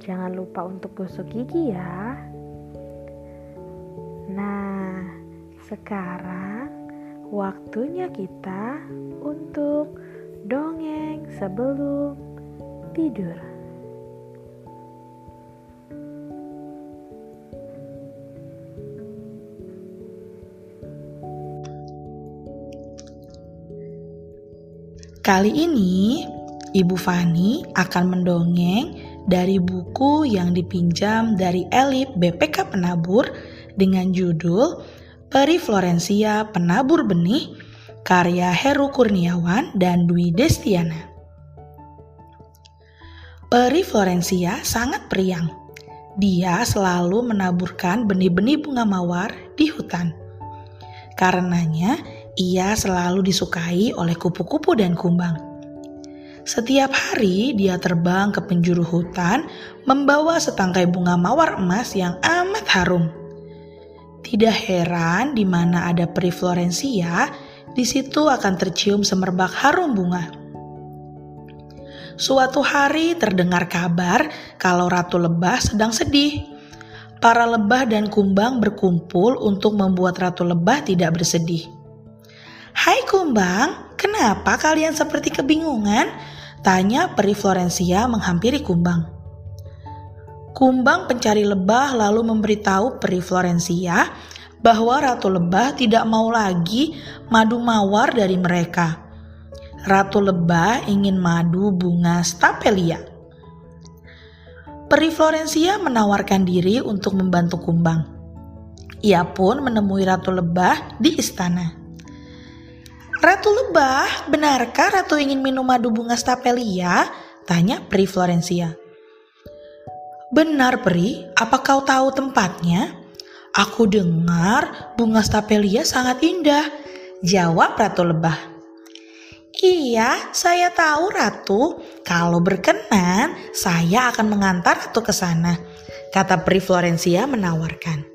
jangan lupa untuk gosok gigi ya. Nah, sekarang waktunya kita untuk dongeng sebelum tidur. Kali ini, Ibu Fani akan mendongeng dari buku yang dipinjam dari Elip BPK Penabur dengan judul Peri Florencia Penabur Benih karya Heru Kurniawan dan Dwi Destiana. Peri Florencia sangat periang. Dia selalu menaburkan benih-benih bunga mawar di hutan. Karenanya, ia selalu disukai oleh kupu-kupu dan kumbang. Setiap hari dia terbang ke penjuru hutan membawa setangkai bunga mawar emas yang amat harum. Tidak heran di mana ada peri Florencia, di situ akan tercium semerbak harum bunga. Suatu hari terdengar kabar kalau Ratu Lebah sedang sedih. Para lebah dan kumbang berkumpul untuk membuat Ratu Lebah tidak bersedih. Hai kumbang, kenapa kalian seperti kebingungan? Tanya peri Florencia menghampiri kumbang. Kumbang pencari lebah lalu memberitahu peri Florencia bahwa Ratu Lebah tidak mau lagi madu mawar dari mereka. Ratu Lebah ingin madu bunga stapelia. Peri Florencia menawarkan diri untuk membantu kumbang. Ia pun menemui Ratu Lebah di istana. Ratu Lebah, benarkah Ratu ingin minum madu bunga stapelia? Tanya Peri Florencia. Benar, Peri. Apa kau tahu tempatnya? Aku dengar bunga stapelia sangat indah. Jawab Ratu Lebah. Iya, saya tahu Ratu. Kalau berkenan, saya akan mengantar Ratu ke sana. Kata Pri Florencia menawarkan.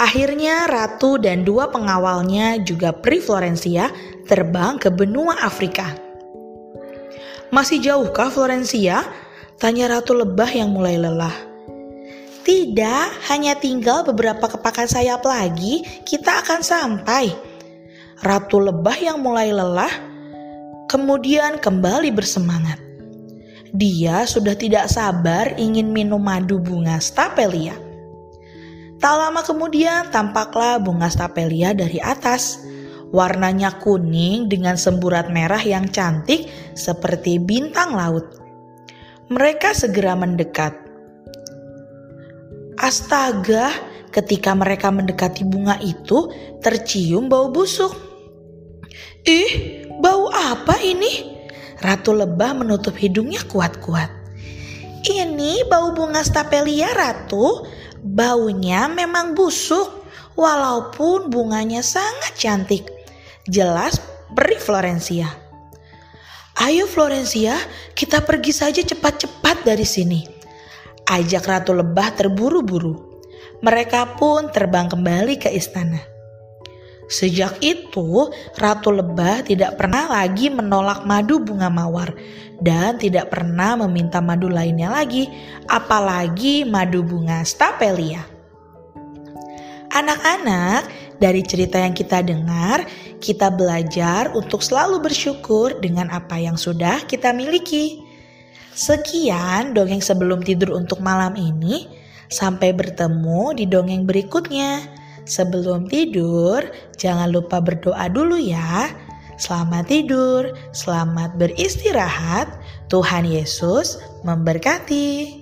Akhirnya Ratu dan dua pengawalnya juga Pri Florencia terbang ke benua Afrika. Masih jauhkah Florencia? Tanya Ratu Lebah yang mulai lelah. Tidak, hanya tinggal beberapa kepakan sayap lagi, kita akan sampai. Ratu Lebah yang mulai lelah kemudian kembali bersemangat. Dia sudah tidak sabar ingin minum madu bunga stapelia. Tak lama kemudian tampaklah bunga stapelia dari atas. Warnanya kuning dengan semburat merah yang cantik seperti bintang laut. Mereka segera mendekat. Astaga, ketika mereka mendekati bunga itu, tercium bau busuk. Ih, Bau apa ini? Ratu lebah menutup hidungnya kuat-kuat. Ini bau bunga stapelia, Ratu. Baunya memang busuk, walaupun bunganya sangat cantik. Jelas beri Florencia. Ayo Florencia, kita pergi saja cepat-cepat dari sini. Ajak Ratu Lebah terburu-buru. Mereka pun terbang kembali ke istana. Sejak itu, Ratu Lebah tidak pernah lagi menolak madu bunga mawar dan tidak pernah meminta madu lainnya lagi, apalagi madu bunga stapelia. Anak-anak, dari cerita yang kita dengar, kita belajar untuk selalu bersyukur dengan apa yang sudah kita miliki. Sekian dongeng sebelum tidur untuk malam ini. Sampai bertemu di dongeng berikutnya. Sebelum tidur, jangan lupa berdoa dulu ya. Selamat tidur, selamat beristirahat. Tuhan Yesus memberkati.